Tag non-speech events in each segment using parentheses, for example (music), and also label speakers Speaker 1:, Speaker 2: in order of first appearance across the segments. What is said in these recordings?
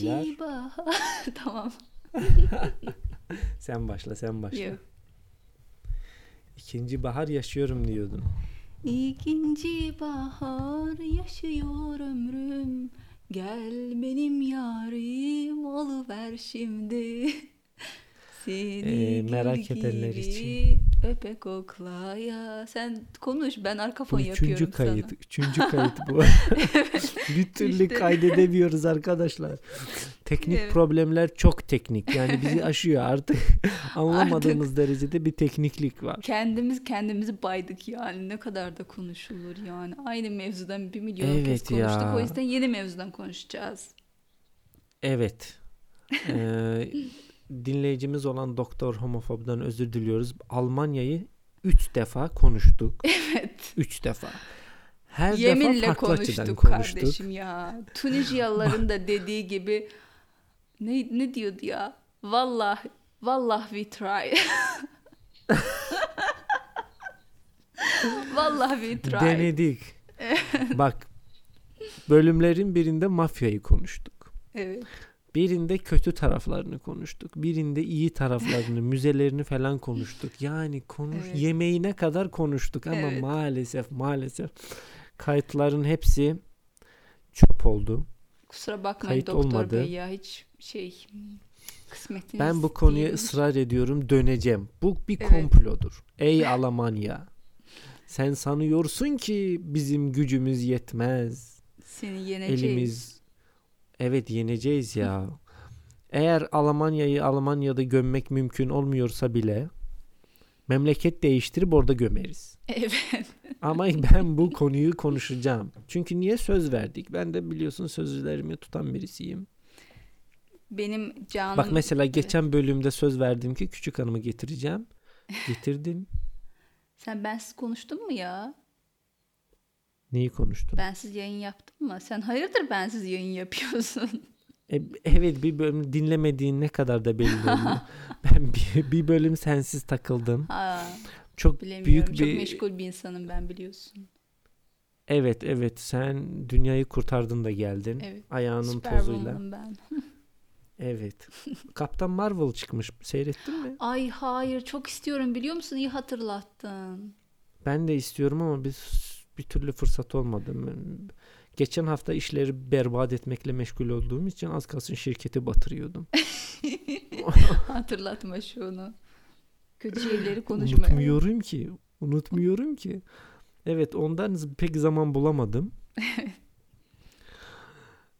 Speaker 1: beyler.
Speaker 2: bahar. (laughs) tamam. (laughs)
Speaker 1: Sen başla sen başla.
Speaker 2: Yok.
Speaker 1: İkinci bahar yaşıyorum diyordun.
Speaker 2: İkinci bahar yaşıyor ömrüm. Gel benim yarim oluver şimdi. Seni
Speaker 1: Ee, merak edenler için.
Speaker 2: Öpe kokla ya. Sen konuş ben arka fon yapıyorum
Speaker 1: üçüncü kayıt.
Speaker 2: sana.
Speaker 1: Üçüncü kayıt bu. bir türlü
Speaker 2: işte.
Speaker 1: kaydedemiyoruz arkadaşlar. Teknik
Speaker 2: Evet.
Speaker 1: problemler çok teknik. Yani bizi (laughs) aşıyor artık. Anlamadığımız derecede bir tekniklik var.
Speaker 2: Kendimiz kendimizi baydık yani. Ne kadar da konuşulur yani. Aynı mevzudan bir milyon
Speaker 1: Evet
Speaker 2: kez konuştuk.
Speaker 1: ya.
Speaker 2: O yüzden yeni mevzudan konuşacağız.
Speaker 1: Evet. Ee, (laughs) dinleyicimiz olan Doktor Homofob'dan özür diliyoruz. Almanya'yı 3 defa konuştuk. (laughs)
Speaker 2: Evet.
Speaker 1: 3 defa. Her defa
Speaker 2: Yeminle
Speaker 1: farklı açıdan
Speaker 2: konuştuk
Speaker 1: konuştuk.
Speaker 2: kardeşim ya. Tunusyalıların da dediği gibi ne ne diyordu ya? Vallahi vallahi we try. (laughs) vallahi we try.
Speaker 1: Denedik. Bak bölümlerin birinde mafyayı konuştuk.
Speaker 2: Evet.
Speaker 1: Birinde kötü taraflarını konuştuk. Birinde iyi taraflarını, (laughs) müzelerini falan konuştuk. Yani konuş
Speaker 2: Evet.
Speaker 1: yemeğine kadar konuştuk ama
Speaker 2: Evet.
Speaker 1: maalesef maalesef kayıtların hepsi çöp oldu.
Speaker 2: Kusura bakmayın
Speaker 1: Kayıt
Speaker 2: doktor
Speaker 1: olmadı.
Speaker 2: bey ya hiç şey kısmetiniz
Speaker 1: Ben bu konuya
Speaker 2: değilmiş.
Speaker 1: ısrar ediyorum, döneceğim. Bu bir
Speaker 2: Evet.
Speaker 1: komplodur. Ey (laughs) Almanya. Sen sanıyorsun ki bizim gücümüz yetmez.
Speaker 2: seni yeneceğiz.
Speaker 1: Elimiz evet yeneceğiz ya. Eğer Almanya'yı Almanya'da gömmek mümkün olmuyorsa bile memleket değiştirip orada gömeriz.
Speaker 2: Evet.
Speaker 1: Ama ben bu konuyu konuşacağım. Çünkü niye söz verdik? Ben de biliyorsun sözlerimi tutan birisiyim.
Speaker 2: Benim canım
Speaker 1: Bak mesela geçen bölümde söz verdim ki küçük hanımı getireceğim. Getirdim.
Speaker 2: Sen bensiz konuştun mu ya?
Speaker 1: Neyi konuştun?
Speaker 2: Bensiz yayın yaptın mı? Sen hayırdır bensiz yayın yapıyorsun? (laughs)
Speaker 1: E, evet bir bölüm dinlemediğin ne kadar da belli oluyor. (laughs) ben bir, bir bölüm sensiz takıldım.
Speaker 2: Ha,
Speaker 1: Çok büyük
Speaker 2: Çok
Speaker 1: bir
Speaker 2: meşgul bir insanım ben biliyorsun.
Speaker 1: Evet evet sen dünyayı kurtardın da geldin.
Speaker 2: Evet.
Speaker 1: Ayağının tozuyla.
Speaker 2: Superwoman'ım ben. (laughs)
Speaker 1: Evet. Kaptan Marvel çıkmış. Seyrettin mi?
Speaker 2: Ay hayır çok istiyorum biliyor musun? İyi hatırlattın.
Speaker 1: Ben de istiyorum ama biz bir türlü fırsat olmadı. Geçen hafta işleri berbat etmekle meşgul olduğum için az kalsın şirketi batırıyordum. (laughs)
Speaker 2: Hatırlatma şunu. Kötü şeyleri konuşma.
Speaker 1: Unutmuyorum ki. Unutmuyorum ki. Evet ondan pek zaman bulamadım. (laughs)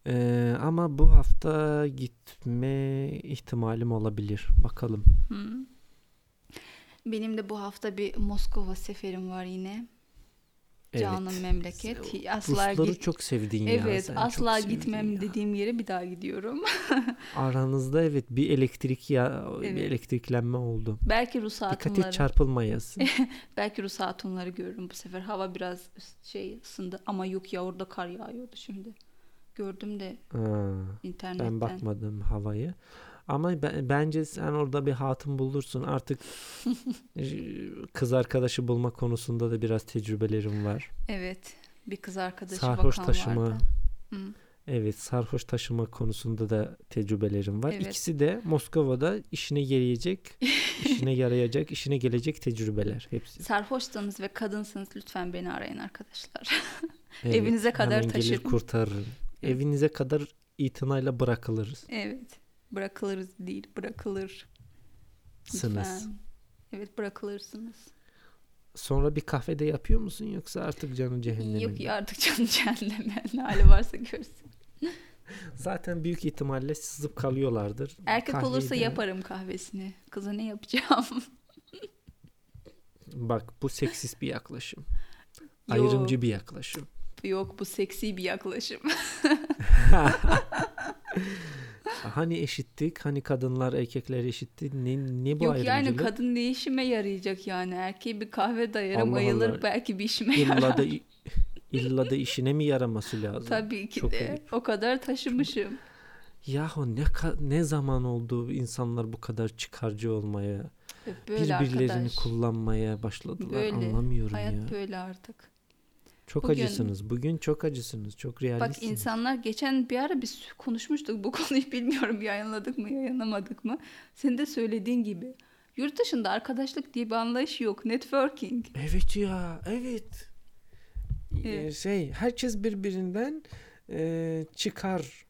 Speaker 1: Ee, ama bu hafta gitme ihtimalim olabilir. Bakalım.
Speaker 2: Benim de bu hafta bir Moskova seferim var yine. Canım
Speaker 1: Evet.
Speaker 2: memleket. Asla
Speaker 1: Rusları
Speaker 2: git.
Speaker 1: çok sevdin ya.
Speaker 2: Evet, asla gitmem
Speaker 1: ya.
Speaker 2: dediğim yere bir daha gidiyorum. (laughs)
Speaker 1: Aranızda evet bir elektrik ya bir
Speaker 2: Evet.
Speaker 1: elektriklenme oldu.
Speaker 2: belki Rus
Speaker 1: Dikkat
Speaker 2: hatunları.
Speaker 1: et çarpılmayasın. (laughs)
Speaker 2: Belki Rus hatunları görürüm bu sefer. Hava biraz şey ısındı ama yok ya orada kar yağıyordu şimdi. Gördüm de
Speaker 1: Ha,
Speaker 2: internetten.
Speaker 1: ben bakmadım havayı. Ama ben- bence sen orada bir hatun bulursun. Artık (laughs) kız arkadaşı bulma konusunda da biraz tecrübelerim var.
Speaker 2: Evet. Bir kız arkadaşı
Speaker 1: Sarhoş
Speaker 2: bakan
Speaker 1: taşıma.
Speaker 2: vardı. Hı.
Speaker 1: Evet, sarhoş taşıma konusunda da tecrübelerim var.
Speaker 2: Evet.
Speaker 1: İkisi de Moskova'da işine yarayacak, (laughs) işine yarayacak, işine gelecek tecrübeler hepsi.
Speaker 2: Sarhoşsanız ve kadınsınız lütfen beni arayın arkadaşlar. (laughs)
Speaker 1: Evet,
Speaker 2: Evinize kadar
Speaker 1: hemen gelir
Speaker 2: taşırım.
Speaker 1: kurtarırım. Evinize kadar itinayla bırakılırız.
Speaker 2: evet. Bırakılırız değil, bırakılır.
Speaker 1: Sınız.
Speaker 2: Evet bırakılırsınız.
Speaker 1: Sonra bir kahvede yapıyor musun yoksa artık canı cehenneme?
Speaker 2: Yok ya artık canı cehenneme (laughs) ne hali varsa görsün.
Speaker 1: Zaten büyük ihtimalle sızıp kalıyorlardır.
Speaker 2: Erkek
Speaker 1: Kahveyi
Speaker 2: olursa
Speaker 1: de-
Speaker 2: yaparım kahvesini. Kıza ne yapacağım? (laughs)
Speaker 1: Bak bu seksist bir yaklaşım.
Speaker 2: Yok.
Speaker 1: Ayrımcı bir yaklaşım.
Speaker 2: Yok bu seksi bir yaklaşım. (laughs) (laughs)
Speaker 1: Hani eşittik? Hani kadınlar erkekler eşitti? Ne, ne bu
Speaker 2: Yok yani
Speaker 1: ayrımcılık?
Speaker 2: kadın ne işime yarayacak yani? Erkeğe bir kahve dayarım
Speaker 1: Allah
Speaker 2: ayılır
Speaker 1: Allah.
Speaker 2: belki bir işime yarar.
Speaker 1: İlla da (laughs) illa da işine mi yaraması lazım?
Speaker 2: Tabii ki
Speaker 1: Çok
Speaker 2: de.
Speaker 1: ayıp.
Speaker 2: O kadar taşımışım.
Speaker 1: Yahu ne ne zaman oldu insanlar bu kadar çıkarcı olmaya,
Speaker 2: Böyle
Speaker 1: birbirlerini
Speaker 2: arkadaş.
Speaker 1: kullanmaya başladılar.
Speaker 2: Böyle.
Speaker 1: Anlamıyorum
Speaker 2: Hayat
Speaker 1: ya.
Speaker 2: böyle artık.
Speaker 1: Çok
Speaker 2: Bugün-
Speaker 1: acısınız. Bugün çok acısınız. Çok
Speaker 2: Bak
Speaker 1: realistsiniz.
Speaker 2: insanlar geçen bir ara biz konuşmuştuk bu (laughs) konuyu bilmiyorum yayınladık mı yayınlamadık mı. Senin de söylediğin gibi yurt dışında arkadaşlık diye bir anlayış yok. Networking.
Speaker 1: Evet ya, evet. Ee,
Speaker 2: Evet.
Speaker 1: şey, herkes birbirinden e, çıkar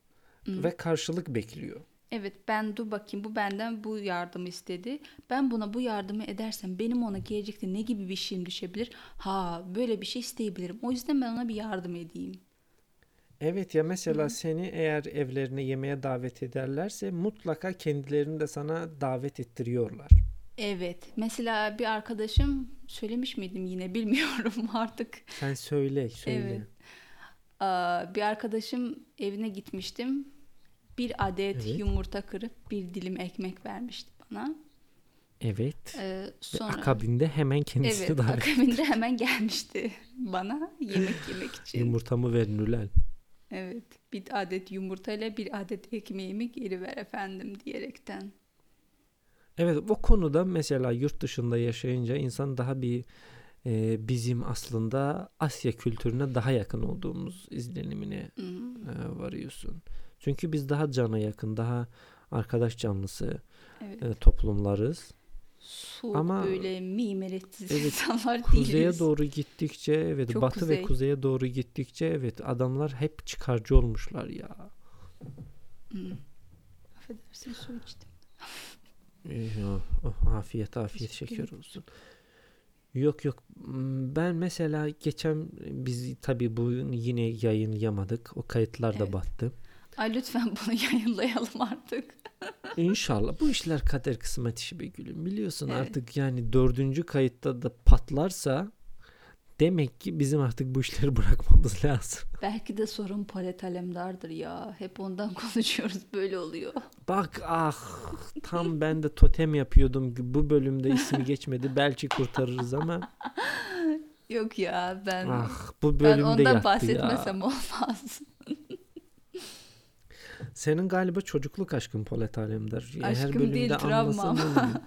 Speaker 2: Hı.
Speaker 1: ve karşılık bekliyor.
Speaker 2: Evet ben dur bakayım bu benden bu yardımı istedi. Ben buna bu yardımı edersem benim ona gelecekte ne gibi bir şeyim düşebilir? Ha böyle bir şey isteyebilirim. O yüzden ben ona bir yardım edeyim.
Speaker 1: Evet ya mesela seni eğer evlerine yemeğe davet ederlerse mutlaka kendilerini de sana davet ettiriyorlar.
Speaker 2: Evet mesela bir arkadaşım söylemiş miydim yine bilmiyorum (laughs) artık.
Speaker 1: Sen söyle, söyle.
Speaker 2: Evet. Aa, bir arkadaşım evine gitmiştim. Bir adet
Speaker 1: Evet.
Speaker 2: yumurta kırıp bir dilim ekmek vermişti bana.
Speaker 1: Evet.
Speaker 2: Ee,
Speaker 1: Ve
Speaker 2: sonra
Speaker 1: akabinde hemen kendisi
Speaker 2: evet
Speaker 1: davet.
Speaker 2: akabinde hemen gelmişti bana yemek yemek (laughs) için.
Speaker 1: Yumurtamı verin Ülal.
Speaker 2: Evet bir adet yumurtayla bir adet ekmeğimi geri ver efendim diyerekten.
Speaker 1: Evet o konuda mesela yurt dışında yaşayınca insan daha bir e, bizim aslında Asya kültürüne daha yakın olduğumuz izlenimine e, varıyorsun. Çünkü biz daha cana yakın, daha arkadaş canlısı
Speaker 2: Evet.
Speaker 1: e, toplumlarız.
Speaker 2: Soğuk
Speaker 1: ama-
Speaker 2: böyle mimeretsiz
Speaker 1: Evet,
Speaker 2: insanlar
Speaker 1: Kuzeye
Speaker 2: değiliz.
Speaker 1: doğru gittikçe evet
Speaker 2: Çok
Speaker 1: batı
Speaker 2: kuzey.
Speaker 1: ve kuzeye doğru gittikçe evet adamlar hep çıkarcı olmuşlar ya.
Speaker 2: Hı. Affedersin su içtim.
Speaker 1: Oh, afiyet afiyet şeker olsun. Yok yok m, ben mesela geçen biz tabi bu yine yayınlayamadık. O kayıtlar da
Speaker 2: Evet.
Speaker 1: battı.
Speaker 2: Ay lütfen bunu (laughs) yayınlayalım artık.
Speaker 1: İnşallah bu işler kader kısmet işi be gülüm. Biliyorsun
Speaker 2: Evet.
Speaker 1: artık yani dördüncü kayıtta da patlarsa demek ki bizim artık bu işleri (laughs) bırakmamız lazım.
Speaker 2: Belki de sorun Polet Alemdar'dır ya. Hep ondan (laughs) konuşuyoruz böyle oluyor.
Speaker 1: Bak ah tam ben de totem yapıyordum. Bu bölümde ismi geçmedi. Belki kurtarırız ama (laughs)
Speaker 2: Yok ya ben
Speaker 1: ah bu
Speaker 2: ben
Speaker 1: bölümde
Speaker 2: ondan
Speaker 1: yattı
Speaker 2: bahsetmesem
Speaker 1: ya.
Speaker 2: olmaz.
Speaker 1: Senin galiba çocukluk aşkın Polat Alemdar.
Speaker 2: Aşkım değil, travmam.
Speaker 1: anlasan olmuyor.
Speaker 2: Travmam.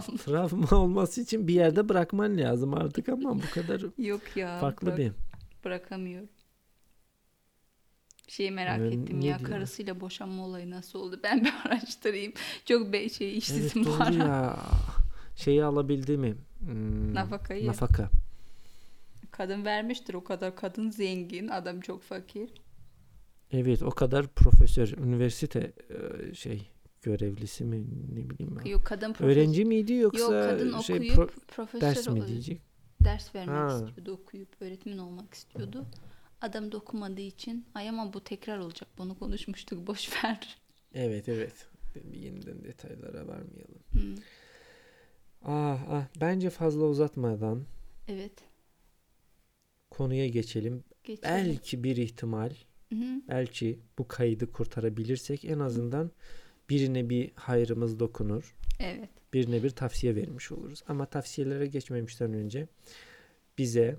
Speaker 1: Travma olması için bir yerde bırakman lazım artık ama bu kadar (laughs)
Speaker 2: Yok ya.
Speaker 1: farklı
Speaker 2: bırak-
Speaker 1: bir.
Speaker 2: Bırakamıyorum. Bir şey merak
Speaker 1: Evet,
Speaker 2: ettim
Speaker 1: ne
Speaker 2: ya
Speaker 1: diyor?
Speaker 2: karısıyla boşanma olayı nasıl oldu? (laughs) Ben bir araştırayım. Çok be şey
Speaker 1: Evet
Speaker 2: işsizim
Speaker 1: doğru
Speaker 2: ara.
Speaker 1: ya. Şeyi alabildi mi? Hmm,
Speaker 2: Nafakayı.
Speaker 1: Nafaka.
Speaker 2: Kadın vermiştir o kadar. Kadın zengin, adam çok fakir.
Speaker 1: Evet o kadar profesör, üniversite e, şey görevlisi mi ne bileyim ben.
Speaker 2: Yok kadın profesör.
Speaker 1: Öğrenci miydi yoksa
Speaker 2: Yok kadın
Speaker 1: şey
Speaker 2: okuyup
Speaker 1: pro-
Speaker 2: profesör
Speaker 1: ders mi diyecek?
Speaker 2: Ders vermek
Speaker 1: Ha.
Speaker 2: istiyordu okuyup öğretmen olmak istiyordu. Adam da okumadığı için ay ama bu tekrar olacak bunu konuşmuştuk boş ver.
Speaker 1: Evet evet. Bir yeniden detaylara varmayalım.
Speaker 2: Hmm,
Speaker 1: Ah, ah bence fazla uzatmadan
Speaker 2: Evet.
Speaker 1: konuya geçelim.
Speaker 2: Geçelim.
Speaker 1: Belki bir ihtimal,
Speaker 2: Hı hı.
Speaker 1: belki bu kaydı kurtarabilirsek en azından birine bir hayrımız dokunur.
Speaker 2: Evet.
Speaker 1: Birine bir tavsiye vermiş oluruz. Ama tavsiyelere geçmemişten önce bize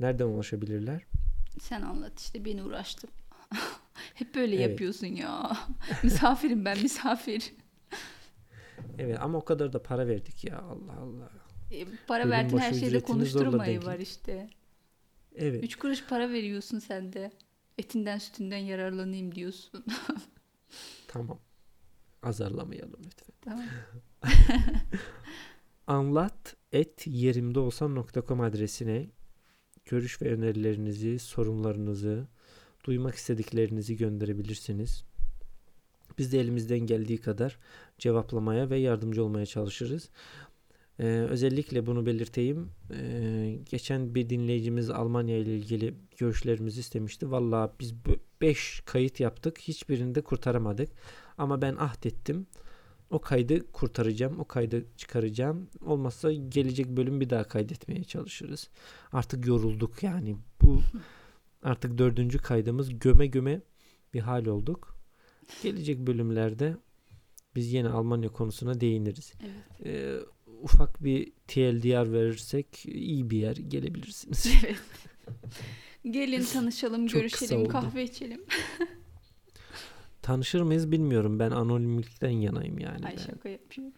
Speaker 1: nereden ulaşabilirler?
Speaker 2: Sen anlat işte beni uğraştım. (laughs) Hep böyle
Speaker 1: Evet.
Speaker 2: yapıyorsun ya. (laughs) Misafirim ben misafir.
Speaker 1: Evet ama o kadar da para verdik ya Allah Allah.
Speaker 2: E, para
Speaker 1: Bölüm
Speaker 2: verdin her
Speaker 1: zorla
Speaker 2: konuşturmayı var işte.
Speaker 1: Evet.
Speaker 2: Üç kuruş para veriyorsun sen de. Etinden sütünden yararlanayım diyorsun. (laughs)
Speaker 1: Tamam. Azarlamayalım lütfen.
Speaker 2: tamam. (laughs)
Speaker 1: Anlat et yerimde olsam.com adresine görüş ve önerilerinizi, sorunlarınızı, duymak istediklerinizi gönderebilirsiniz. Biz de elimizden geldiği kadar cevaplamaya ve yardımcı olmaya çalışırız. Ee, özellikle bunu belirteyim. Ee, geçen bir dinleyicimiz Almanya ile ilgili görüşlerimizi istemişti. Vallahi biz 5 kayıt yaptık. Hiçbirini de kurtaramadık. Ama ben ahdettim. O kaydı kurtaracağım. O kaydı çıkaracağım. Olmazsa gelecek bölüm bir daha kaydetmeye çalışırız. Artık yorulduk yani. Bu (laughs) artık dördüncü kaydımız göme göme bir hal olduk. Gelecek bölümlerde biz yine Almanya konusuna değiniriz.
Speaker 2: Evet.
Speaker 1: Ee, ufak bir TLDR verirsek iyi bir yer gelebilirsiniz. (laughs)
Speaker 2: evet. Gelin (laughs) tanışalım,
Speaker 1: Çok
Speaker 2: görüşelim, kahve içelim.
Speaker 1: Tanışır mıyız bilmiyorum. Ben anonimlikten yanayım yani.
Speaker 2: Ay şaka yapıyorum.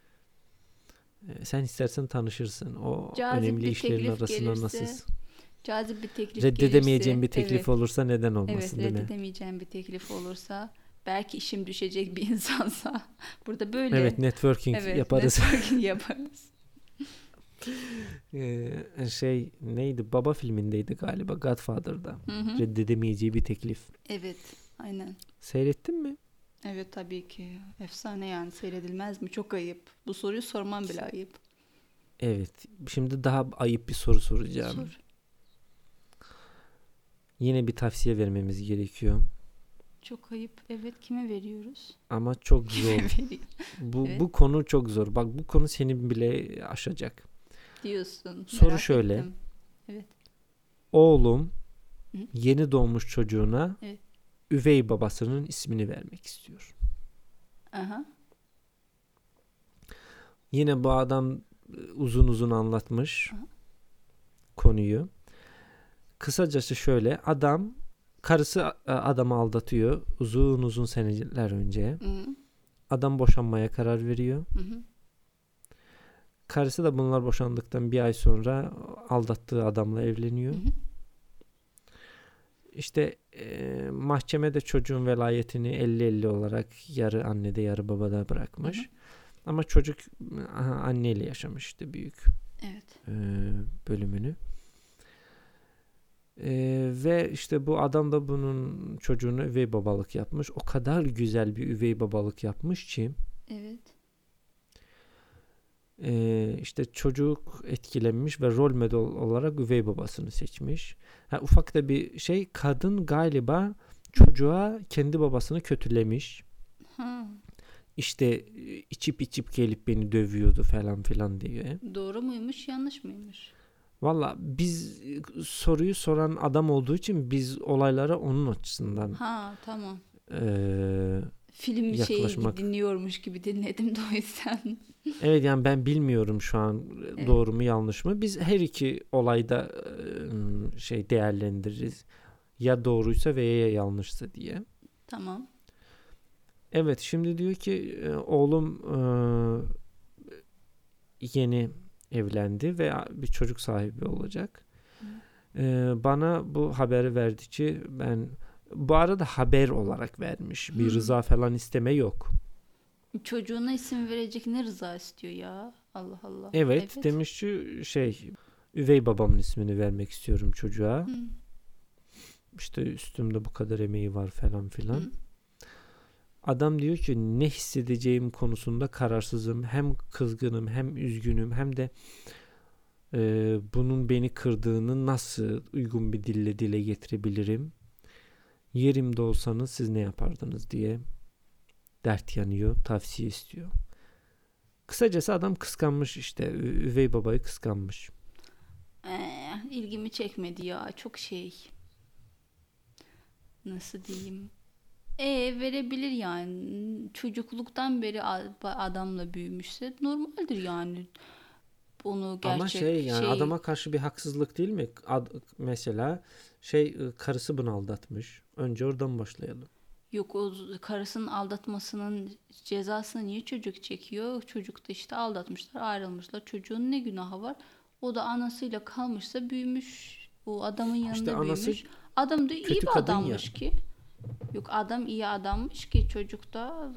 Speaker 1: E, sen istersen tanışırsın. O
Speaker 2: Cazip
Speaker 1: önemli işlerin
Speaker 2: teklif
Speaker 1: arasında
Speaker 2: gelirse,
Speaker 1: nasıl
Speaker 2: Cazip bir teklif
Speaker 1: reddedemeyeceğin
Speaker 2: gelirse,
Speaker 1: bir teklif
Speaker 2: evet,
Speaker 1: olursa neden olmasın
Speaker 2: Evet
Speaker 1: değil mi?
Speaker 2: reddedemeyeceğim bir teklif olursa belki işim düşecek bir (laughs) insansa burada böyle.
Speaker 1: Evet networking
Speaker 2: Evet,
Speaker 1: yaparız.
Speaker 2: networking (laughs) yaparız.
Speaker 1: Ee, şey neydi? Baba filmindeydi galiba Godfather'da.
Speaker 2: Hı hı.
Speaker 1: Reddedemeyeceği bir teklif.
Speaker 2: Evet aynen.
Speaker 1: Seyrettin mi?
Speaker 2: Evet tabii ki. Efsane yani seyredilmez mi? Çok ayıp. Bu soruyu sormam bile ayıp.
Speaker 1: Evet. Şimdi daha ayıp bir soru soracağım.
Speaker 2: Sor.
Speaker 1: Yine bir tavsiye vermemiz gerekiyor.
Speaker 2: Çok ayıp. Evet kime veriyoruz?
Speaker 1: Ama çok zor. Bu
Speaker 2: Evet.
Speaker 1: bu konu çok zor. Bak bu konu seni bile aşacak.
Speaker 2: diyorsun.
Speaker 1: Soru
Speaker 2: Merak
Speaker 1: şöyle.
Speaker 2: ettim. Evet.
Speaker 1: Oğlum
Speaker 2: Hı.
Speaker 1: yeni doğmuş çocuğuna
Speaker 2: Evet.
Speaker 1: Üvey babasının ismini vermek istiyor.
Speaker 2: Aha.
Speaker 1: Yine bu adam e, uzun uzun anlatmış
Speaker 2: Aha.
Speaker 1: konuyu. Kısacası şöyle adam karısı e, adamı aldatıyor uzun uzun seneler önce.
Speaker 2: Hı hı.
Speaker 1: Adam boşanmaya karar veriyor.
Speaker 2: Hı hı.
Speaker 1: Karısı da bunlar boşandıktan bir ay sonra aldattığı adamla evleniyor.
Speaker 2: Hı hı.
Speaker 1: İşte e, mahkemede çocuğun velayetini 50-50 olarak yarı annede yarı babada bırakmış.
Speaker 2: Hı hı.
Speaker 1: Ama çocuk aha, anneyle yaşamış işte büyük
Speaker 2: Evet.
Speaker 1: e, bölümünü. E, ve işte bu adam da bunun çocuğunu üvey babalık yapmış. O kadar güzel bir üvey babalık yapmış ki
Speaker 2: Evet.
Speaker 1: E, işte çocuk etkilenmiş ve rol model olarak üvey babasını seçmiş. Ha, ufak da bir şey kadın galiba çocuğa kendi babasını kötülemiş.
Speaker 2: Ha.
Speaker 1: İşte e, içip içip gelip beni dövüyordu falan filan diye.
Speaker 2: Doğru muymuş, yanlış mıymış?
Speaker 1: Valla biz e, soruyu soran adam olduğu için biz olaylara onun açısından
Speaker 2: Ha, tamam.
Speaker 1: eee,
Speaker 2: Film şeyi dinliyormuş gibi dinledim de o yüzden.
Speaker 1: Evet yani ben bilmiyorum şu an
Speaker 2: Evet.
Speaker 1: doğru mu yanlış mı. Biz her iki olayda şey değerlendiririz. Ya doğruysa veya ya yanlışsa diye.
Speaker 2: Tamam.
Speaker 1: Evet şimdi diyor ki e, oğlum e, yeni evlendi ve bir çocuk sahibi olacak. E, bana bu haberi verdi ki ben bu arada haber olarak vermiş. Bir
Speaker 2: Hmm.
Speaker 1: rıza falan isteme yok.
Speaker 2: Çocuğuna isim verecek ne rıza istiyor ya? Allah Allah.
Speaker 1: Evet, demiş ki şey üvey babamın ismini vermek istiyorum çocuğa.
Speaker 2: Hı.
Speaker 1: İşte üstümde bu kadar emeği var falan filan.
Speaker 2: Hı.
Speaker 1: Adam diyor ki ne hissedeceğim konusunda kararsızım. Hem kızgınım hem üzgünüm hem de e, bunun beni kırdığını nasıl uygun bir dille dile getirebilirim. Yerimde olsanız siz ne yapardınız diye dert yanıyor, tavsiye istiyor. Kısacası adam kıskanmış işte. Üvey babayı kıskanmış.
Speaker 2: Ee, ilgimi çekmedi ya. Çok şey. Nasıl diyeyim? E verebilir yani. Çocukluktan beri adamla büyümüşse normaldir yani. Onu gerçek
Speaker 1: Ama şey yani
Speaker 2: şey-
Speaker 1: adama karşı bir haksızlık değil mi? Ad- mesela şey karısı bunu aldatmış. Önce oradan başlayalım.
Speaker 2: Yok o karısının aldatmasının cezasını niye çocuk çekiyor? Çocuk da işte aldatmışlar, ayrılmışlar. Çocuğun ne günahı var? O da anasıyla kalmışsa büyümüş. O adamın yanında
Speaker 1: İşte anası
Speaker 2: büyümüş. Adam da iyi bir adammış ki. Yok adam iyi adammış ki çocuk da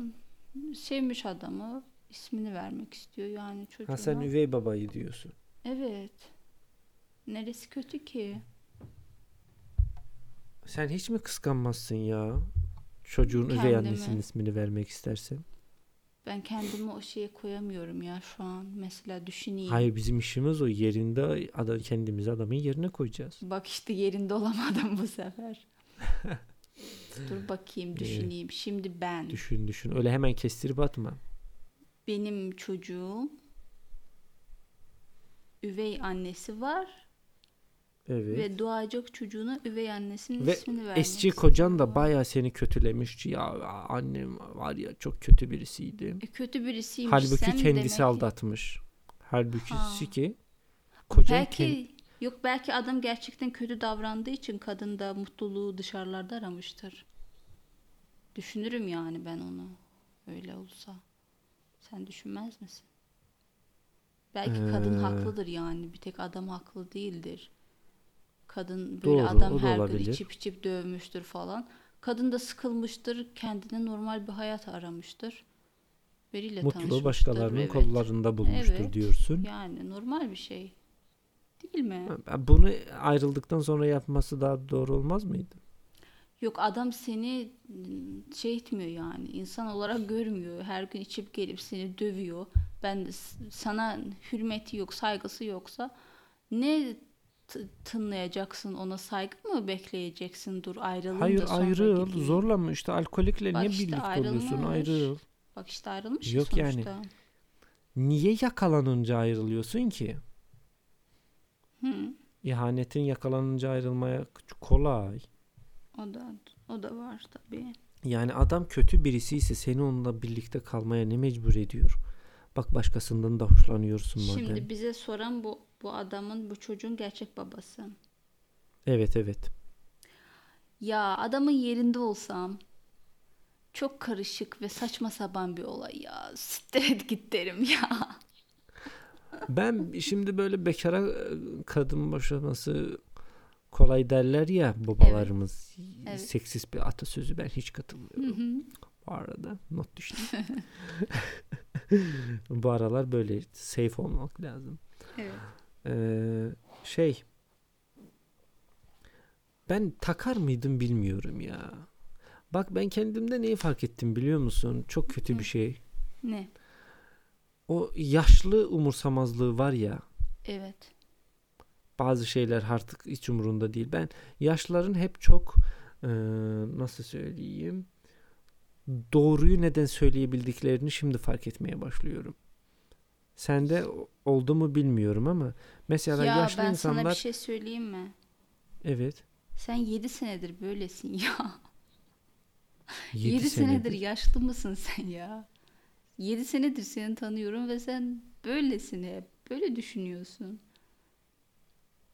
Speaker 2: sevmiş adamı. ismini vermek istiyor yani çocuğuna.
Speaker 1: Ha sen üvey babayı diyorsun.
Speaker 2: Evet. Neresi kötü ki?
Speaker 1: Sen hiç mi kıskanmazsın ya? Çocuğun üvey
Speaker 2: Kendimi.
Speaker 1: annesinin ismini vermek istersen.
Speaker 2: Ben kendimi o şeye koyamıyorum ya şu an. Mesela düşüneyim.
Speaker 1: Hayır bizim işimiz o yerinde adam, kendimizi adamın yerine koyacağız.
Speaker 2: Bak işte yerinde olamadım bu sefer. (laughs) Dur bakayım düşüneyim. Şimdi ben.
Speaker 1: Düşün düşün. Öyle hemen kestirip atma.
Speaker 2: Benim çocuğum üvey annesi var
Speaker 1: Evet. Ve,
Speaker 2: ve doğacak çocuğuna üvey annesinin ismini vermek
Speaker 1: eski kocan da bayağı seni kötülemiş. Ya annem var ya çok kötü birisiydi.
Speaker 2: E, kötü birisiymiş.
Speaker 1: Halbuki
Speaker 2: sen
Speaker 1: kendisi
Speaker 2: demek ki-
Speaker 1: aldatmış. Halbuki
Speaker 2: Ha.
Speaker 1: ki kocan
Speaker 2: Belki
Speaker 1: kend-
Speaker 2: yok belki adam gerçekten kötü davrandığı için kadın da mutluluğu dışarılarda aramıştır. Düşünürüm yani ben onu. Öyle olsa. Sen düşünmez misin? Belki kadın
Speaker 1: Ee,
Speaker 2: haklıdır yani. Bir tek adam haklı değildir. Kadın böyle
Speaker 1: Doğru,
Speaker 2: adam her gün
Speaker 1: olabilir.
Speaker 2: içip içip dövmüştür falan. Kadın da sıkılmıştır. Kendine normal bir hayat aramıştır. Biriyle
Speaker 1: Mutluluğu
Speaker 2: tanışmıştır.
Speaker 1: başkalarının
Speaker 2: Evet.
Speaker 1: kollarında bulmuştur
Speaker 2: Evet.
Speaker 1: diyorsun.
Speaker 2: Yani normal bir şey. Değil mi?
Speaker 1: Bunu ayrıldıktan sonra yapması daha doğru olmaz mıydı?
Speaker 2: Yok adam seni ım, şey etmiyor yani insan olarak görmüyor. Her gün içip gelip seni dövüyor. Ben sana hürmeti yok, saygısı yoksa ne tınlayacaksın ona saygı mı bekleyeceksin dur ayrılın
Speaker 1: Hayır
Speaker 2: da
Speaker 1: ayrıl.
Speaker 2: gideyim.
Speaker 1: Zorla mı? İşte alkolikle
Speaker 2: Bak
Speaker 1: niye
Speaker 2: işte
Speaker 1: birlikte oluyorsun?
Speaker 2: ayrılmış.
Speaker 1: Ayrıl.
Speaker 2: Bak işte ayrılmış
Speaker 1: Yok yani.
Speaker 2: sonuçta.
Speaker 1: Niye yakalanınca ayrılıyorsun ki?
Speaker 2: Hı,
Speaker 1: İhanetin yakalanınca ayrılmaya kolay.
Speaker 2: o da o da var tabii.
Speaker 1: Yani adam kötü birisi ise seni onunla birlikte kalmaya ne mecbur ediyor? Bak başkasından da hoşlanıyorsun madem.
Speaker 2: Şimdi bize soran bu bu adamın bu çocuğun gerçek babası.
Speaker 1: Evet evet.
Speaker 2: Ya adamın yerinde olsam çok karışık ve saçma sapan bir olay ya. Siktir git derim ya.
Speaker 1: Ben şimdi böyle bekara e, kadın boşaması kolay derler ya babalarımız.
Speaker 2: Evet.
Speaker 1: Seksist bir atasözü ben hiç
Speaker 2: Hı
Speaker 1: katılmıyorum.
Speaker 2: hı.
Speaker 1: Bu arada not düştü. (laughs) Bu aralar böyle safe olmak lazım.
Speaker 2: evet.
Speaker 1: Ee, şey ben takar mıydım bilmiyorum ya. Bak ben kendimde neyi fark ettim biliyor musun? Çok kötü
Speaker 2: Hı.
Speaker 1: bir şey.
Speaker 2: Ne?
Speaker 1: O yaşlı umursamazlığı var ya.
Speaker 2: Evet.
Speaker 1: Bazı şeyler artık hiç umurunda değil. Ben yaşlıların hep çok e, nasıl söyleyeyim doğruyu neden söyleyebildiklerini şimdi fark etmeye başlıyorum. Sende oldu mu bilmiyorum ama mesela
Speaker 2: ya
Speaker 1: yaşlı
Speaker 2: ben
Speaker 1: insanlar
Speaker 2: sana bir şey söyleyeyim mi?
Speaker 1: evet
Speaker 2: Sen 7 senedir böylesin ya.
Speaker 1: 7,
Speaker 2: 7 senedir yaşlı mısın sen ya? 7 senedir seni tanıyorum ve sen böylesin hep. Böyle düşünüyorsun.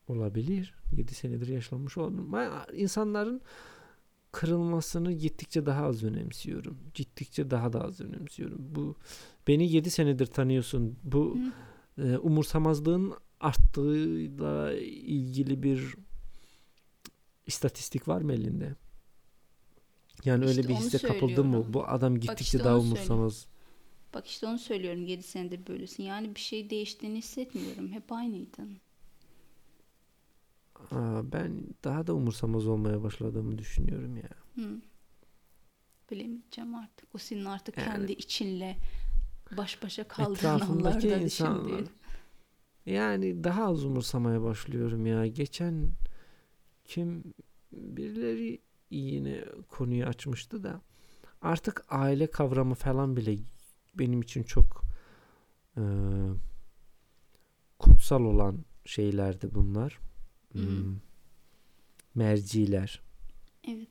Speaker 1: olabilir. 7 senedir yaşlanmış olabilir. Ben insanların kırılmasını gittikçe daha az önemsiyorum. Gittikçe daha da az önemsiyorum. Bu beni 7 senedir tanıyorsun. Bu e, umursamazlığın arttığıyla ilgili bir istatistik var mı elinde? Yani öyle
Speaker 2: İşte
Speaker 1: bir
Speaker 2: onu
Speaker 1: hisse kapıldın mı? Bu adam gittikçe
Speaker 2: işte
Speaker 1: daha
Speaker 2: söylüyorum.
Speaker 1: umursamaz.
Speaker 2: Bak işte onu söylüyorum 7 senedir böylesin. Yani bir şey değiştiğini hissetmiyorum. Hep aynıydın.
Speaker 1: Aa, ben daha da umursamaz olmaya başladığımı düşünüyorum ya.
Speaker 2: Hı. Bilemeyeceğim artık. O senin artık
Speaker 1: Yani-
Speaker 2: kendi içinle baş başa
Speaker 1: Etrafımdaki
Speaker 2: anlarda
Speaker 1: insanlar
Speaker 2: düşündüğün.
Speaker 1: yani daha az umursamaya başlıyorum ya. Geçen kim birileri yine konuyu açmıştı da artık aile kavramı falan bile benim için çok e, kutsal olan şeylerdi bunlar.
Speaker 2: Hı.
Speaker 1: Hmm, merciler.
Speaker 2: Evet.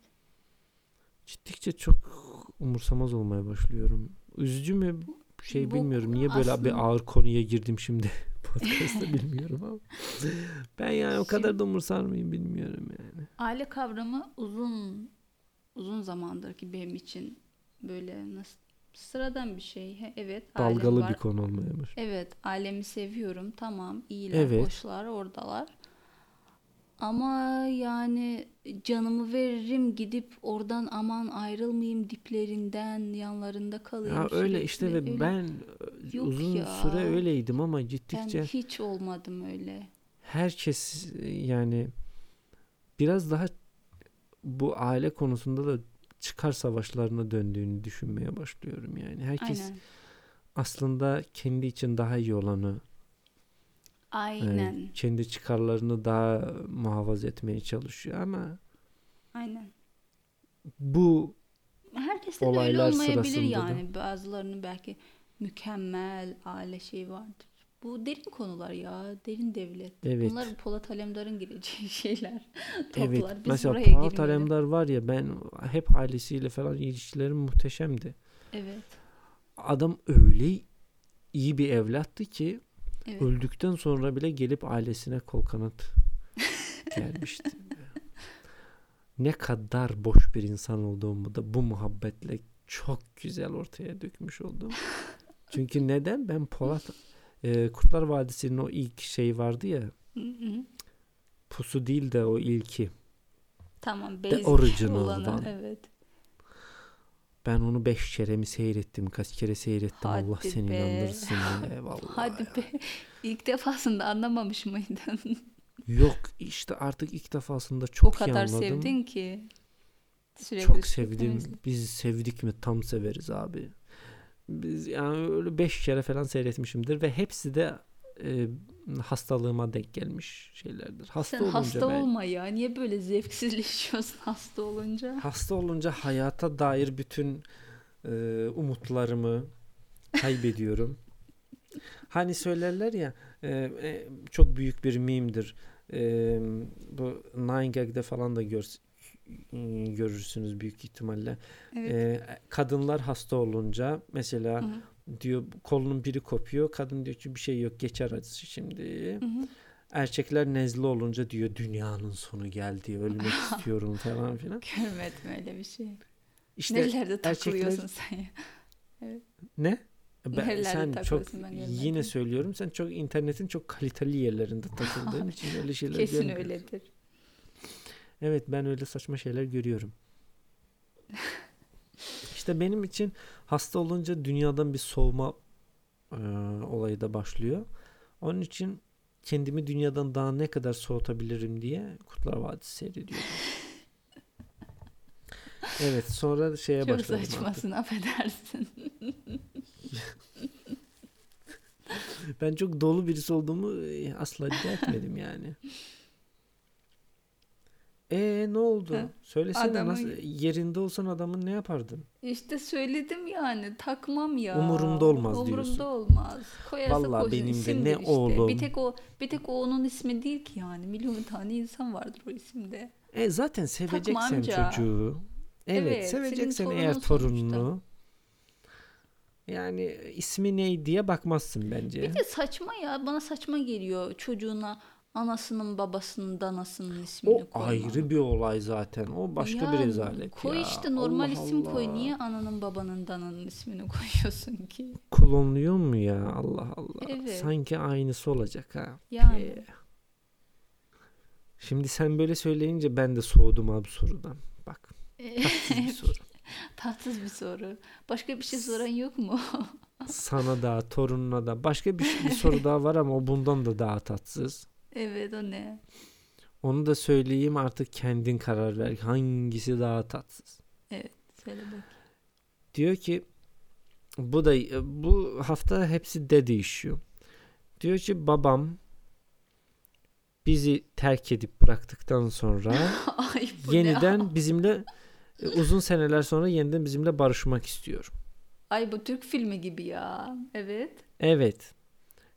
Speaker 1: Gittikçe çok umursamaz olmaya başlıyorum. Üzücü mü şey
Speaker 2: Bu
Speaker 1: bilmiyorum. Niye böyle bir
Speaker 2: aslında-
Speaker 1: ağır konuya girdim şimdi (laughs) podcast'ta bilmiyorum ama. Ben yani o kadar da umursar mıyım bilmiyorum yani.
Speaker 2: Aile kavramı uzun uzun zamandır ki benim için böyle nasıl sıradan bir şey. He, Evet,
Speaker 1: Dalgalı
Speaker 2: var.
Speaker 1: bir konu olmaya başladı.
Speaker 2: Evet, ailemi seviyorum. Tamam, iyiler,
Speaker 1: Evet.
Speaker 2: hoşlar, oradalar. Ama yani canımı veririm gidip oradan aman ayrılmayayım diplerinden yanlarında kalayım.
Speaker 1: Ya öyle işte ve
Speaker 2: Öyle-
Speaker 1: ben
Speaker 2: Yok
Speaker 1: uzun
Speaker 2: ya.
Speaker 1: süre öyleydim ama
Speaker 2: ben
Speaker 1: gittikçe
Speaker 2: hiç olmadım öyle.
Speaker 1: herkes yani biraz daha bu aile konusunda da çıkar savaşlarına döndüğünü düşünmeye başlıyorum yani. Herkes
Speaker 2: Aynen.
Speaker 1: aslında kendi için daha iyi olanı
Speaker 2: Aynen.
Speaker 1: Yani kendi çıkarlarını daha muhafaza etmeye çalışıyor ama
Speaker 2: Aynen.
Speaker 1: bu
Speaker 2: Herkes de öyle olmayabilir
Speaker 1: sırasında da.
Speaker 2: yani. Bazılarının belki mükemmel aile şeyi vardır. Bu derin konular ya. Derin devlet.
Speaker 1: Evet.
Speaker 2: Bunlar Polat Alemdar'ın gireceği (laughs) şeyler.
Speaker 1: evet
Speaker 2: Toplar. Biz
Speaker 1: mesela
Speaker 2: buraya
Speaker 1: Polat
Speaker 2: girmeyelim.
Speaker 1: Alemdar var ya ben hep ailesiyle falan ilişkilerim muhteşemdi.
Speaker 2: Evet.
Speaker 1: Adam öyle iyi bir evlattı ki
Speaker 2: Evet.
Speaker 1: öldükten sonra bile gelip ailesine kol kanat (laughs) gelmişti. ne kadar boş bir insan olduğumu da bu muhabbetle çok güzel ortaya dökmüş oldum. Çünkü neden? Ben Polat e, Kurtlar Vadisi'nin o ilk şey vardı ya. Pusu değil de o ilki.
Speaker 2: Tamam
Speaker 1: The original
Speaker 2: olanı. Evet.
Speaker 1: Ben onu beş kere mi seyrettim? Kaç kere seyrettim?
Speaker 2: Hadi
Speaker 1: Allah seni
Speaker 2: be.
Speaker 1: inandırsın (laughs) ya. Vallahi
Speaker 2: Hadi
Speaker 1: ya.
Speaker 2: be. İlk defasında anlamamış mıydın?
Speaker 1: Yok işte artık ilk defasında
Speaker 2: o
Speaker 1: çok iyi
Speaker 2: kadar
Speaker 1: anladım.
Speaker 2: sevdin ki. Sürekli
Speaker 1: Çok sevdim. Biz sevdik mi tam severiz abi. Biz yani öyle beş kere falan seyretmişimdir ve hepsi de e, hastalığıma denk gelmiş şeylerdir. Hasta
Speaker 2: Sen
Speaker 1: olunca
Speaker 2: hasta
Speaker 1: ben,
Speaker 2: olma ya. Niye böyle zevksizleşiyorsun (laughs) hasta olunca?
Speaker 1: hasta olunca hayata dair bütün e, umutlarımı kaybediyorum. (laughs) hani söylerler ya e, e, çok büyük bir mimdir. E, bu Nine Gag'de falan da gör, görürsünüz büyük ihtimalle.
Speaker 2: Evet.
Speaker 1: Ee, kadınlar hasta olunca mesela
Speaker 2: Hı hı.
Speaker 1: Diyor kolunun biri kopuyor. Kadın diyor ki bir şey yok geçer acısı şimdi.
Speaker 2: Hı hı.
Speaker 1: Erkekler nezle olunca diyor dünyanın sonu geldi. Ölmek (laughs) istiyorum falan filan.
Speaker 2: Görmedim öyle bir şey.
Speaker 1: İşte
Speaker 2: Nerelerde
Speaker 1: erkekler-
Speaker 2: takılıyorsun sen ya? (laughs)
Speaker 1: ne? Ben,
Speaker 2: Nerelerde
Speaker 1: sen çok
Speaker 2: ben görmedim.
Speaker 1: yine söylüyorum sen çok internetin çok kaliteli yerlerinde takıldığın (laughs) için öyle şeyler
Speaker 2: Kesin öyledir.
Speaker 1: Evet ben öyle saçma şeyler görüyorum. İşte benim için hasta olunca dünyadan bir soğuma e, olayı da başlıyor. Onun için kendimi dünyadan daha ne kadar soğutabilirim diye Kurtlar Vadisi seyrediyorum. (laughs) Evet sonra şeye
Speaker 2: Çok
Speaker 1: başladım artık.
Speaker 2: saçmasın affedersin. (laughs)
Speaker 1: Ben çok dolu birisi olduğumu asla iddia etmedim yani. (laughs) E ne oldu?
Speaker 2: Ha,
Speaker 1: Söylesene
Speaker 2: adamın-
Speaker 1: nasıl yerinde olsan adamın ne yapardın?
Speaker 2: İşte söyledim yani takmam ya.
Speaker 1: Umurumda olmaz
Speaker 2: Umurumda
Speaker 1: diyorsun.
Speaker 2: olmaz. Koyarsa
Speaker 1: Vallahi
Speaker 2: koysun,
Speaker 1: benim de ne
Speaker 2: işte.
Speaker 1: oğlum.
Speaker 2: Bir tek o bir tek o onun ismi değil ki yani. Milyon tane insan vardır o isimde.
Speaker 1: E zaten seveceksen çocuğu. Evet,
Speaker 2: Evet,
Speaker 1: seveceksen eğer
Speaker 2: torunun
Speaker 1: torununu. Yani ismi ne diye bakmazsın bence.
Speaker 2: Bir de saçma ya. Bana saçma geliyor çocuğuna anasının babasının danasının ismini
Speaker 1: O
Speaker 2: koyma.
Speaker 1: ayrı bir olay zaten. O başka bir
Speaker 2: Ya,
Speaker 1: rezalet
Speaker 2: Koy
Speaker 1: ya.
Speaker 2: işte normal
Speaker 1: Allah
Speaker 2: isim koy.
Speaker 1: Allah.
Speaker 2: Niye ananın babanın dananın ismini (laughs) koyuyorsun ki?
Speaker 1: Klonluyor mu ya? Allah Allah.
Speaker 2: Evet.
Speaker 1: Sanki aynısı olacak ha.
Speaker 2: Yani.
Speaker 1: Pe. Şimdi sen böyle söyleyince ben de soğudum abi sorudan. Bak (laughs) tatsız bir soru.
Speaker 2: Tatsız bir soru. Başka bir şey soran yok mu?
Speaker 1: Sana da torununa da. Başka bir, bir soru daha var ama o bundan da daha tatsız. (laughs)
Speaker 2: evet o ne?
Speaker 1: Onu da söyleyeyim artık kendin karar ver. Hangisi daha tatsız?
Speaker 2: Söyle bak.
Speaker 1: Diyor ki bu da bu hafta hepsi de değişiyor. Diyor ki babam bizi terk edip bıraktıktan sonra (laughs)
Speaker 2: Ay bu ne?
Speaker 1: yeniden bizimle e, uzun seneler sonra yeniden bizimle barışmak istiyor.
Speaker 2: Ay bu Türk filmi gibi ya. Evet.
Speaker 1: Evet.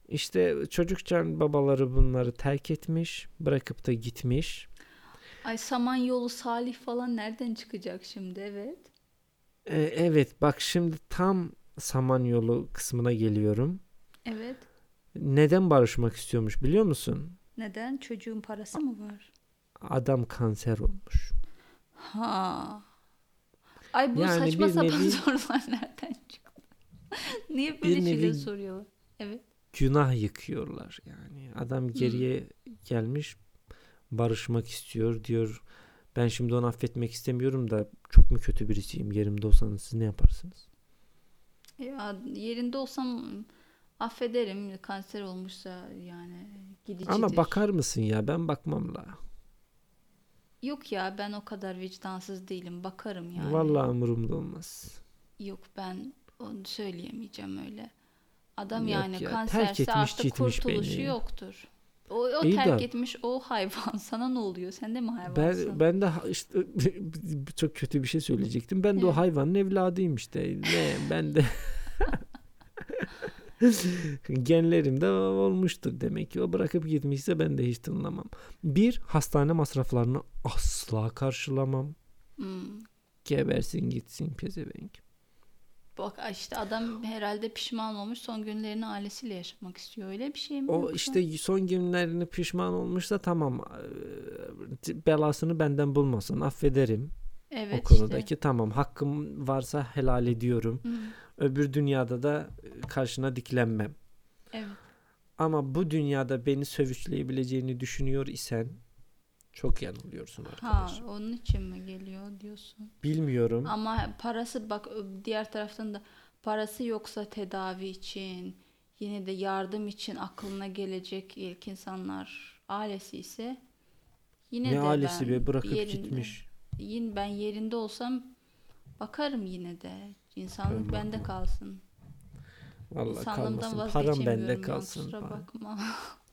Speaker 1: İşte çocukken babaları bunları terk etmiş, bırakıp da gitmiş.
Speaker 2: Ay Samanyolu Salih falan nereden çıkacak şimdi? Evet.
Speaker 1: E, evet bak şimdi tam Samanyolu kısmına geliyorum.
Speaker 2: Evet.
Speaker 1: Neden barışmak istiyormuş biliyor musun?
Speaker 2: Neden? Çocuğun parası mı var?
Speaker 1: Adam kanser olmuş.
Speaker 2: Ha. Ay bu
Speaker 1: Yani
Speaker 2: saçma sapan
Speaker 1: nevi- (laughs)
Speaker 2: sorular nereden çıktı? Niye böyle şeyler
Speaker 1: nevi-
Speaker 2: soruyorlar? Evet.
Speaker 1: Günah yıkıyorlar yani. Adam geriye gelmiş barışmak istiyor diyor. Ben şimdi onu affetmek istemiyorum da çok mu kötü birisiyim yerimde olsanız siz ne yaparsınız?
Speaker 2: Ya yerinde olsam affederim. Kanser olmuşsa yani gidicidir.
Speaker 1: Ama bakar mısın ya ben bakmam la.
Speaker 2: Yok ya ben o kadar vicdansız değilim. Bakarım yani.
Speaker 1: Vallahi umurumda olmaz.
Speaker 2: Yok ben onu söyleyemeyeceğim öyle. Adam
Speaker 1: Yok
Speaker 2: yani
Speaker 1: ya,
Speaker 2: kanserse
Speaker 1: terk etmiş,
Speaker 2: artık kurtuluşu
Speaker 1: beni.
Speaker 2: yoktur. O, o
Speaker 1: İyi
Speaker 2: terk
Speaker 1: de-
Speaker 2: etmiş o hayvan. (laughs) Sana ne oluyor? Sen de mi hayvansın?
Speaker 1: Ben ben de işte (laughs) çok kötü bir şey söyleyecektim. Ben de o
Speaker 2: Evet.
Speaker 1: hayvanın evladıyım işte. Ne ben de (laughs) genlerimde olmuştur demek ki. O bırakıp gitmişse ben de hiç tınlamam. Bir hastane masraflarını asla karşılamam.
Speaker 2: Hmm.
Speaker 1: Gebersin gitsin pezevenk.
Speaker 2: Bak işte adam herhalde pişman olmuş. Son günlerini ailesiyle yaşamak istiyor. Öyle bir şey mi?
Speaker 1: O
Speaker 2: yoksa?
Speaker 1: işte son günlerini pişman olmuşsa tamam eee, belasını benden bulmasın affederim
Speaker 2: evet
Speaker 1: o konudaki
Speaker 2: işte.
Speaker 1: tamam hakkım varsa helal ediyorum.
Speaker 2: Hmm.
Speaker 1: Öbür dünyada da e, karşına diklenmem.
Speaker 2: Evet.
Speaker 1: ama bu dünyada beni sövüşleyebileceğini düşünüyor isen çok yanılıyorsun
Speaker 2: Ha,
Speaker 1: arkadaş.
Speaker 2: onun için mi geliyor diyorsun?
Speaker 1: Bilmiyorum.
Speaker 2: Ama parası bak diğer taraftan da parası yoksa tedavi için yine de yardım için aklına gelecek ilk insanlar ailesi ise yine
Speaker 1: ne
Speaker 2: de
Speaker 1: ailesi be bırakıp
Speaker 2: yerinde-
Speaker 1: gitmiş.
Speaker 2: Yine ben yerinde olsam bakarım yine de. İnsanlık
Speaker 1: Ben
Speaker 2: bende
Speaker 1: bakmam.
Speaker 2: kalsın.
Speaker 1: Vallahi
Speaker 2: İnsanlığımdan
Speaker 1: kalmasın. Param bende kalsın.
Speaker 2: kusura bakma. (laughs)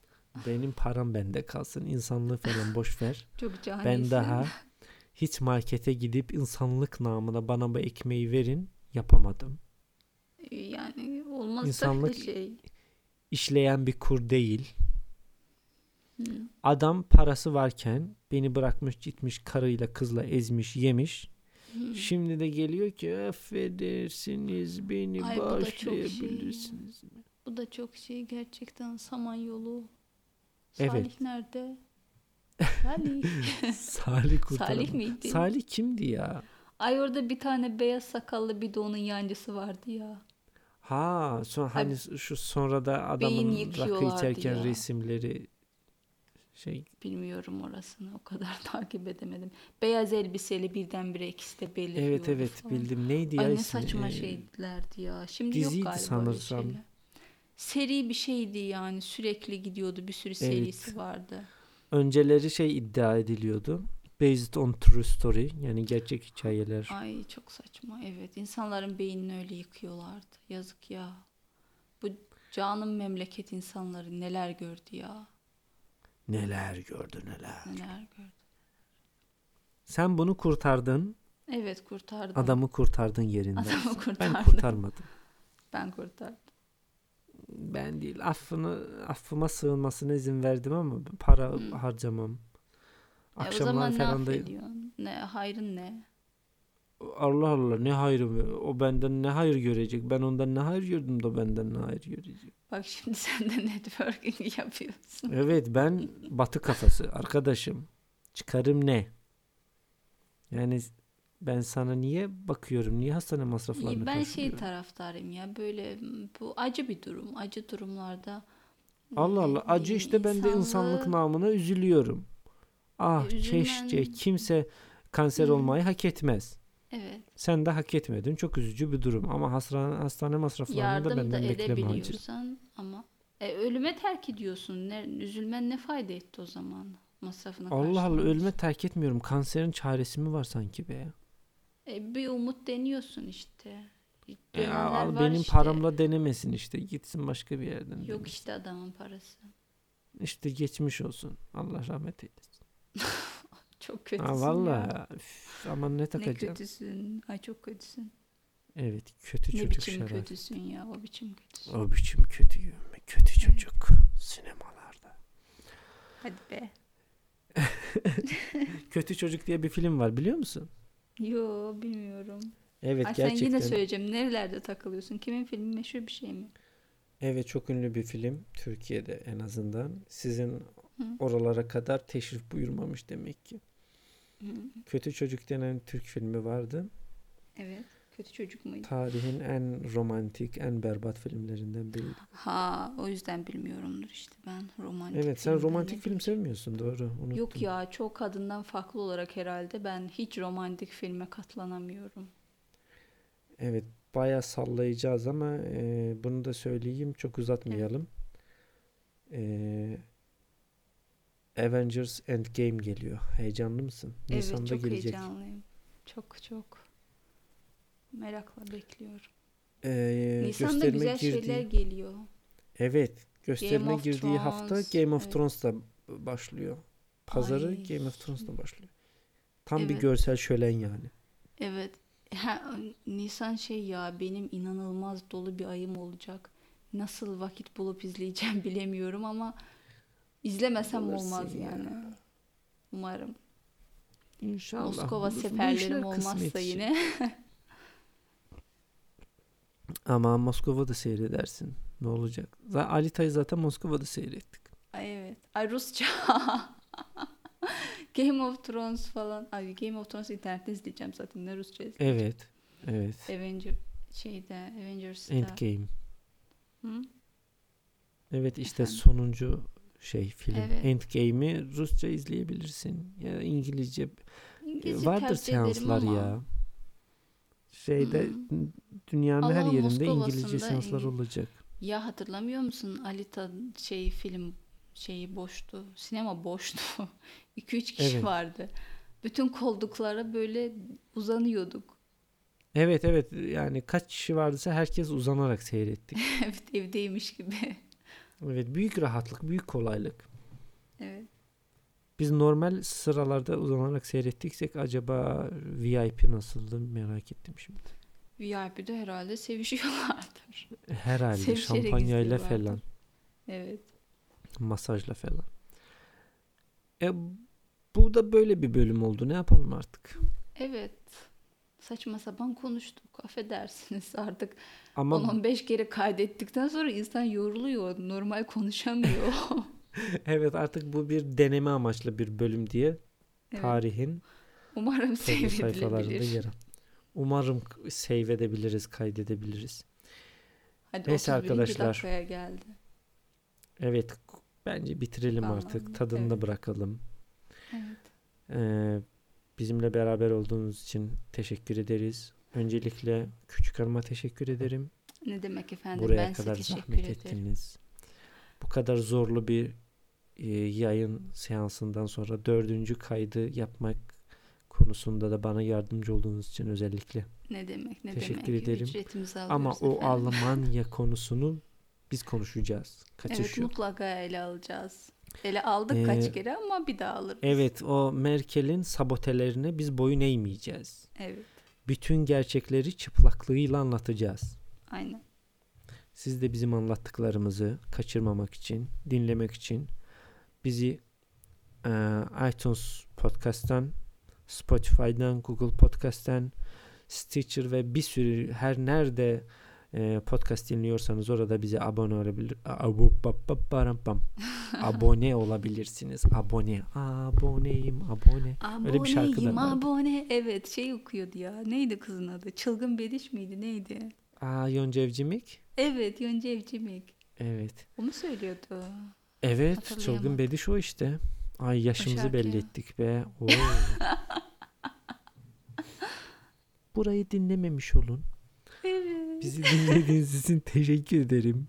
Speaker 1: Benim param bende kalsın. İnsanlığı falan boş ver. (laughs)
Speaker 2: Çok canisin.
Speaker 1: Ben daha hiç markete gidip insanlık namına bana bu ekmeği verin yapamadım.
Speaker 2: yani olmaz
Speaker 1: İnsanlık-
Speaker 2: şey.
Speaker 1: İşleyen bir kur değil.
Speaker 2: Hı.
Speaker 1: Adam parası varken beni bırakmış gitmiş karıyla kızla ezmiş yemiş.
Speaker 2: Hı.
Speaker 1: Şimdi de geliyor ki affedersiniz beni
Speaker 2: Ay, bu da çok şey.
Speaker 1: bağışlayabilirsiniz.
Speaker 2: Bu da çok şey gerçekten Samanyolu.
Speaker 1: Evet.
Speaker 2: Salih nerede? (laughs) Salih.
Speaker 1: Salih kurtaran.
Speaker 2: Salih miydi?
Speaker 1: Salih kimdi ya?
Speaker 2: Ay orada bir tane beyaz sakallı bir de onun yancısı vardı ya.
Speaker 1: Ha, son hani şu sonra da adamın rakı içerken
Speaker 2: ya.
Speaker 1: resimleri şey
Speaker 2: Bilmiyorum orasını o kadar (laughs) takip edemedim. Beyaz elbiseli birdenbire ikisi de beliriyor.
Speaker 1: evet evet
Speaker 2: falan.
Speaker 1: bildim neydi ya
Speaker 2: Ay ne
Speaker 1: ismi?
Speaker 2: saçma
Speaker 1: Ee,
Speaker 2: şeylerdi ya. Şimdi
Speaker 1: diziydi
Speaker 2: yok galiba
Speaker 1: sanırsam.
Speaker 2: öyle. Seri bir şeydi yani sürekli gidiyordu bir sürü serisi vardı.
Speaker 1: Önceleri şey iddia ediliyordu. Based on true story yani gerçek hikayeler.
Speaker 2: Ay çok saçma evet insanların beynini öyle yıkıyorlardı yazık ya. Bu canım memleket insanları neler gördü ya
Speaker 1: Neler gördü neler.
Speaker 2: neler gördü.
Speaker 1: Sen bunu kurtardın.
Speaker 2: Evet kurtardım.
Speaker 1: Adamı kurtardın yerinden.
Speaker 2: Adamı
Speaker 1: Ben
Speaker 2: kurtardım.
Speaker 1: kurtarmadım.
Speaker 2: Ben kurtardım.
Speaker 1: Ben değil. Affını affıma sığınmasına izin verdim ama para
Speaker 2: Hı.
Speaker 1: harcamam.
Speaker 2: E,
Speaker 1: Akşamlar
Speaker 2: ne
Speaker 1: falan da?
Speaker 2: Ne hayrın ne?
Speaker 1: Allah Allah ne hayrı o benden ne hayır görecek ben ondan ne hayır gördüm da benden ne hayır görecek.
Speaker 2: Bak şimdi (laughs) sen de networking yapıyorsun.
Speaker 1: Evet ben batı kafası arkadaşım çıkarım ne? Yani ben sana niye bakıyorum niye hastane masraflarını
Speaker 2: Ben şey taraftarıyım ya böyle bu acı bir durum. Acı durumlarda
Speaker 1: Allah Allah acı işte ben de insanlık namına üzülüyorum. Ah
Speaker 2: E,
Speaker 1: keşke kimse kanser olmayı hak etmez.
Speaker 2: Evet.
Speaker 1: Sen de hak etmedin. Çok üzücü bir durum ama hastane, hastane masraflarını da
Speaker 2: Yardım da
Speaker 1: benden bekleme hacı.
Speaker 2: edebiliyorsan ama e, ölüme terk ediyorsun. Ne, üzülmen ne fayda etti o zaman? Masrafını
Speaker 1: Allah Allah ölüme terk etmiyorum. Kanserin çaresi mi var sanki be?
Speaker 2: E, bir umut deniyorsun işte. Dönenler
Speaker 1: al benim
Speaker 2: işte.
Speaker 1: paramla denemesin işte. Gitsin başka bir yerden.
Speaker 2: Yok
Speaker 1: denesin.
Speaker 2: işte adamın parası.
Speaker 1: İşte geçmiş olsun. Allah rahmet eylesin. (laughs)
Speaker 2: Çok kötüsün
Speaker 1: Ha üf, aman ne
Speaker 2: Ne
Speaker 1: takacağım.
Speaker 2: kötüsün. Ay çok kötüsün.
Speaker 1: Evet kötü
Speaker 2: Ne
Speaker 1: çocuk
Speaker 2: biçim
Speaker 1: şarap.
Speaker 2: kötüsün ya. O biçim kötüsün.
Speaker 1: O biçim kötüyüm. Kötü çocuk. Sinemalarda.
Speaker 2: Hadi be. (laughs)
Speaker 1: Kötü Çocuk diye bir film var biliyor musun?
Speaker 2: Yo bilmiyorum.
Speaker 1: Evet
Speaker 2: Ay sen
Speaker 1: gerçekten.
Speaker 2: yine söyleyeceğim. Nerelerde takılıyorsun? Kimin filmi meşhur bir şey mi?
Speaker 1: Evet çok ünlü bir film. Türkiye'de en azından. Sizin
Speaker 2: Hı.
Speaker 1: oralara kadar teşrif buyurmamış demek ki.
Speaker 2: Hı.
Speaker 1: Kötü Çocuk denen Türk filmi vardı.
Speaker 2: Evet. Kötü çocuk muydu?
Speaker 1: Tarihin en romantik, en berbat filmlerinden biri.
Speaker 2: Ha o yüzden bilmiyorumdur işte ben romantik
Speaker 1: Evet sen romantik film sevmiyorsun doğru. Unuttum.
Speaker 2: Yok ya çok kadından farklı olarak herhalde ben hiç romantik filme katlanamıyorum.
Speaker 1: Evet bayağı sallayacağız ama e, bunu da söyleyeyim çok uzatmayalım. E, Avengers Endgame geliyor. Heyecanlı mısın? Nisan'da
Speaker 2: evet çok
Speaker 1: gelecek.
Speaker 2: heyecanlıyım. Çok çok merakla bekliyorum.
Speaker 1: E,
Speaker 2: Nisan'da güzel
Speaker 1: girdiği-
Speaker 2: şeyler geliyor.
Speaker 1: Evet gösterime girdiği hafta
Speaker 2: Thrones,
Speaker 1: Game of
Speaker 2: evet.
Speaker 1: Thrones'la başlıyor. Pazarı
Speaker 2: Ay.
Speaker 1: Game of Thrones'la başlıyor. Tam bir
Speaker 2: Evet.
Speaker 1: görsel şölen yani.
Speaker 2: Evet. Ha, Nisan şey ya benim inanılmaz dolu bir ayım olacak. Nasıl vakit bulup izleyeceğim (laughs) bilemiyorum ama izlemesem
Speaker 1: Bulursun
Speaker 2: olmaz
Speaker 1: ya.
Speaker 2: yani. Umarım.
Speaker 1: İnşallah.
Speaker 2: Moskova seferlerim olmazsa yine. (laughs)
Speaker 1: Ama Moskova'da seyredersin. Ne olacak? Alita'yı zaten Moskova'da seyrettik.
Speaker 2: Ay evet. Ay Rusça. (laughs) Game of Thrones falan. Ay Game of Thrones internette izleyeceğim zaten. Ne Rusça izleyeceğim.
Speaker 1: Evet. Evet.
Speaker 2: Avenger şeyde Avengers'ta.
Speaker 1: Endgame.
Speaker 2: Hı?
Speaker 1: Evet işte
Speaker 2: Efendim?
Speaker 1: sonuncu şey film.
Speaker 2: Evet.
Speaker 1: Endgame'i Rusça izleyebilirsin. Ya İngilizce.
Speaker 2: İngilizce
Speaker 1: Vardır seanslar
Speaker 2: ama
Speaker 1: ya. Şeyde
Speaker 2: Hmm.
Speaker 1: dünyanın her
Speaker 2: Allah'ın
Speaker 1: yerinde İngilizce seanslar olacak.
Speaker 2: Ya hatırlamıyor musun Alita şey film şeyi boştu. Sinema boştu. (laughs) 2-3 kişi
Speaker 1: Evet.
Speaker 2: vardı. Bütün kolduklara böyle uzanıyorduk.
Speaker 1: Evet evet yani kaç kişi vardıysa herkes uzanarak seyrettik. (laughs)
Speaker 2: evet evdeymiş gibi.
Speaker 1: Evet büyük rahatlık, büyük kolaylık.
Speaker 2: Evet.
Speaker 1: Biz normal sıralarda uzanarak seyrettiksek acaba VIP nasıldı merak ettim şimdi.
Speaker 2: VIP'de herhalde sevişiyorlardır. (laughs)
Speaker 1: Herhalde
Speaker 2: Sevişerek
Speaker 1: şampanyayla falan,
Speaker 2: Evet.
Speaker 1: masajla falan. E bu da böyle bir bölüm oldu. Ne yapalım artık?
Speaker 2: Evet. Saçma sapan konuştuk. Affedersiniz (laughs) artık.
Speaker 1: Ama
Speaker 2: 10-15 kere kaydettikten sonra insan yoruluyor. Normal konuşamıyor. (laughs) (laughs)
Speaker 1: evet artık bu bir deneme amaçlı bir bölüm diye
Speaker 2: Evet.
Speaker 1: tarihin
Speaker 2: Umarım
Speaker 1: sayfalarında yer. Umarım save edebiliriz, kaydedebiliriz.
Speaker 2: Hadi
Speaker 1: Neyse
Speaker 2: 31.
Speaker 1: arkadaşlar.
Speaker 2: geldi.
Speaker 1: Evet bence bitirelim
Speaker 2: Tamam,
Speaker 1: artık. Tadını da
Speaker 2: evet.
Speaker 1: bırakalım.
Speaker 2: Evet.
Speaker 1: Ee, bizimle beraber olduğunuz için teşekkür ederiz. Öncelikle küçük hanıma teşekkür ederim.
Speaker 2: Ne demek efendim?
Speaker 1: Buraya
Speaker 2: ben
Speaker 1: kadar
Speaker 2: size teşekkür
Speaker 1: zahmet
Speaker 2: ederim.
Speaker 1: ettiniz. Bu kadar zorlu bir e, yayın seansından sonra dördüncü kaydı yapmak konusunda da bana yardımcı olduğunuz için özellikle.
Speaker 2: Ne demek ne
Speaker 1: Teşekkür
Speaker 2: demek.
Speaker 1: ederim. Ama o
Speaker 2: efendim.
Speaker 1: Almanya konusunu biz konuşacağız. Kaçış
Speaker 2: Evet
Speaker 1: yok.
Speaker 2: mutlaka ele alacağız. Ele aldık
Speaker 1: Ee,
Speaker 2: kaç kere ama bir daha alırız.
Speaker 1: Evet o Merkel'in sabotelerine biz boyun eğmeyeceğiz.
Speaker 2: Evet.
Speaker 1: Bütün gerçekleri çıplaklığıyla anlatacağız.
Speaker 2: Aynen.
Speaker 1: Siz de bizim anlattıklarımızı kaçırmamak için, dinlemek için bizi e, iTunes Podcast'tan, Spotify'dan, Google Podcast'tan, Stitcher ve bir sürü her nerede e, podcast dinliyorsanız orada bize abone olabilir. (laughs) Abone olabilirsiniz. Abone. Aboneyim, abone. Öyle bir şarkı da
Speaker 2: Aboneyim
Speaker 1: vardı.
Speaker 2: abone. Evet şey okuyordu ya. Neydi kızın adı? Çılgın Bediş miydi? Neydi?
Speaker 1: Aa Yonca Evcimik.
Speaker 2: Evet Yonca Evcimik.
Speaker 1: Evet.
Speaker 2: O mu söylüyordu?
Speaker 1: Evet, çılgın bediş o işte. Ay yaşımızı belli
Speaker 2: ya.
Speaker 1: ettik be. Oo. (laughs) Burayı dinlememiş olun.
Speaker 2: Evet.
Speaker 1: Bizi dinlediğiniz (laughs) için teşekkür ederim.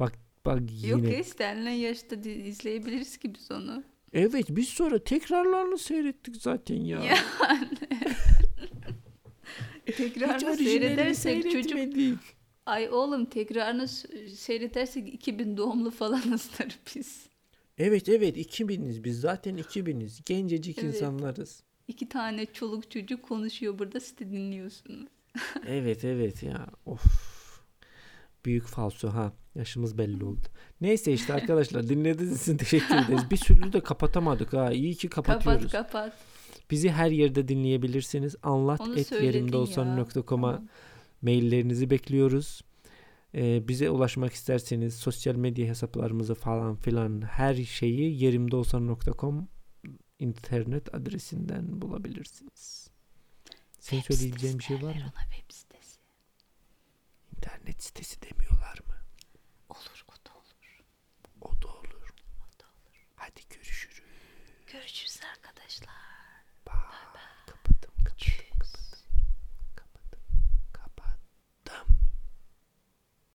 Speaker 1: Bak bak
Speaker 2: Yok
Speaker 1: yine.
Speaker 2: ya istenilen yaşta izleyebiliriz ki biz onu.
Speaker 1: Evet biz sonra tekrarlarını seyrettik zaten ya.
Speaker 2: Yani. (laughs) Tekrarını seyredersek çocuk. Ay oğlum tekrarını seyredersek 2000 doğumlu falanızdır (laughs) biz.
Speaker 1: Evet evet 2000'iz biz zaten 2000'iz. Gencecik
Speaker 2: Evet.
Speaker 1: insanlarız.
Speaker 2: İki tane çoluk çocuk konuşuyor burada siz de dinliyorsunuz. (laughs)
Speaker 1: Evet evet ya. Of. Büyük falso ha. Yaşımız belli oldu. Neyse işte arkadaşlar dinlediğiniz için teşekkür ederiz. Bir sürü de kapatamadık ha. İyi ki kapatıyoruz.
Speaker 2: Kapat kapat.
Speaker 1: Bizi her yerde dinleyebilirsiniz. Anlat
Speaker 2: Onu
Speaker 1: et yerimde
Speaker 2: ya.
Speaker 1: olsan.com'a
Speaker 2: Tamam.
Speaker 1: Maillerinizi bekliyoruz. Ee, bize ulaşmak isterseniz sosyal medya hesaplarımızı falan filan her şeyi yerimde olsan.com internet adresinden bulabilirsiniz. Senin söyleyeceğin bir şey var mı?
Speaker 2: ona, web sitesi.
Speaker 1: İnternet sitesi demiyorlar mı?
Speaker 2: Olur o da olur.
Speaker 1: O da olur. Hadi görüşürüz.
Speaker 2: Görüşürüz arkadaşlar.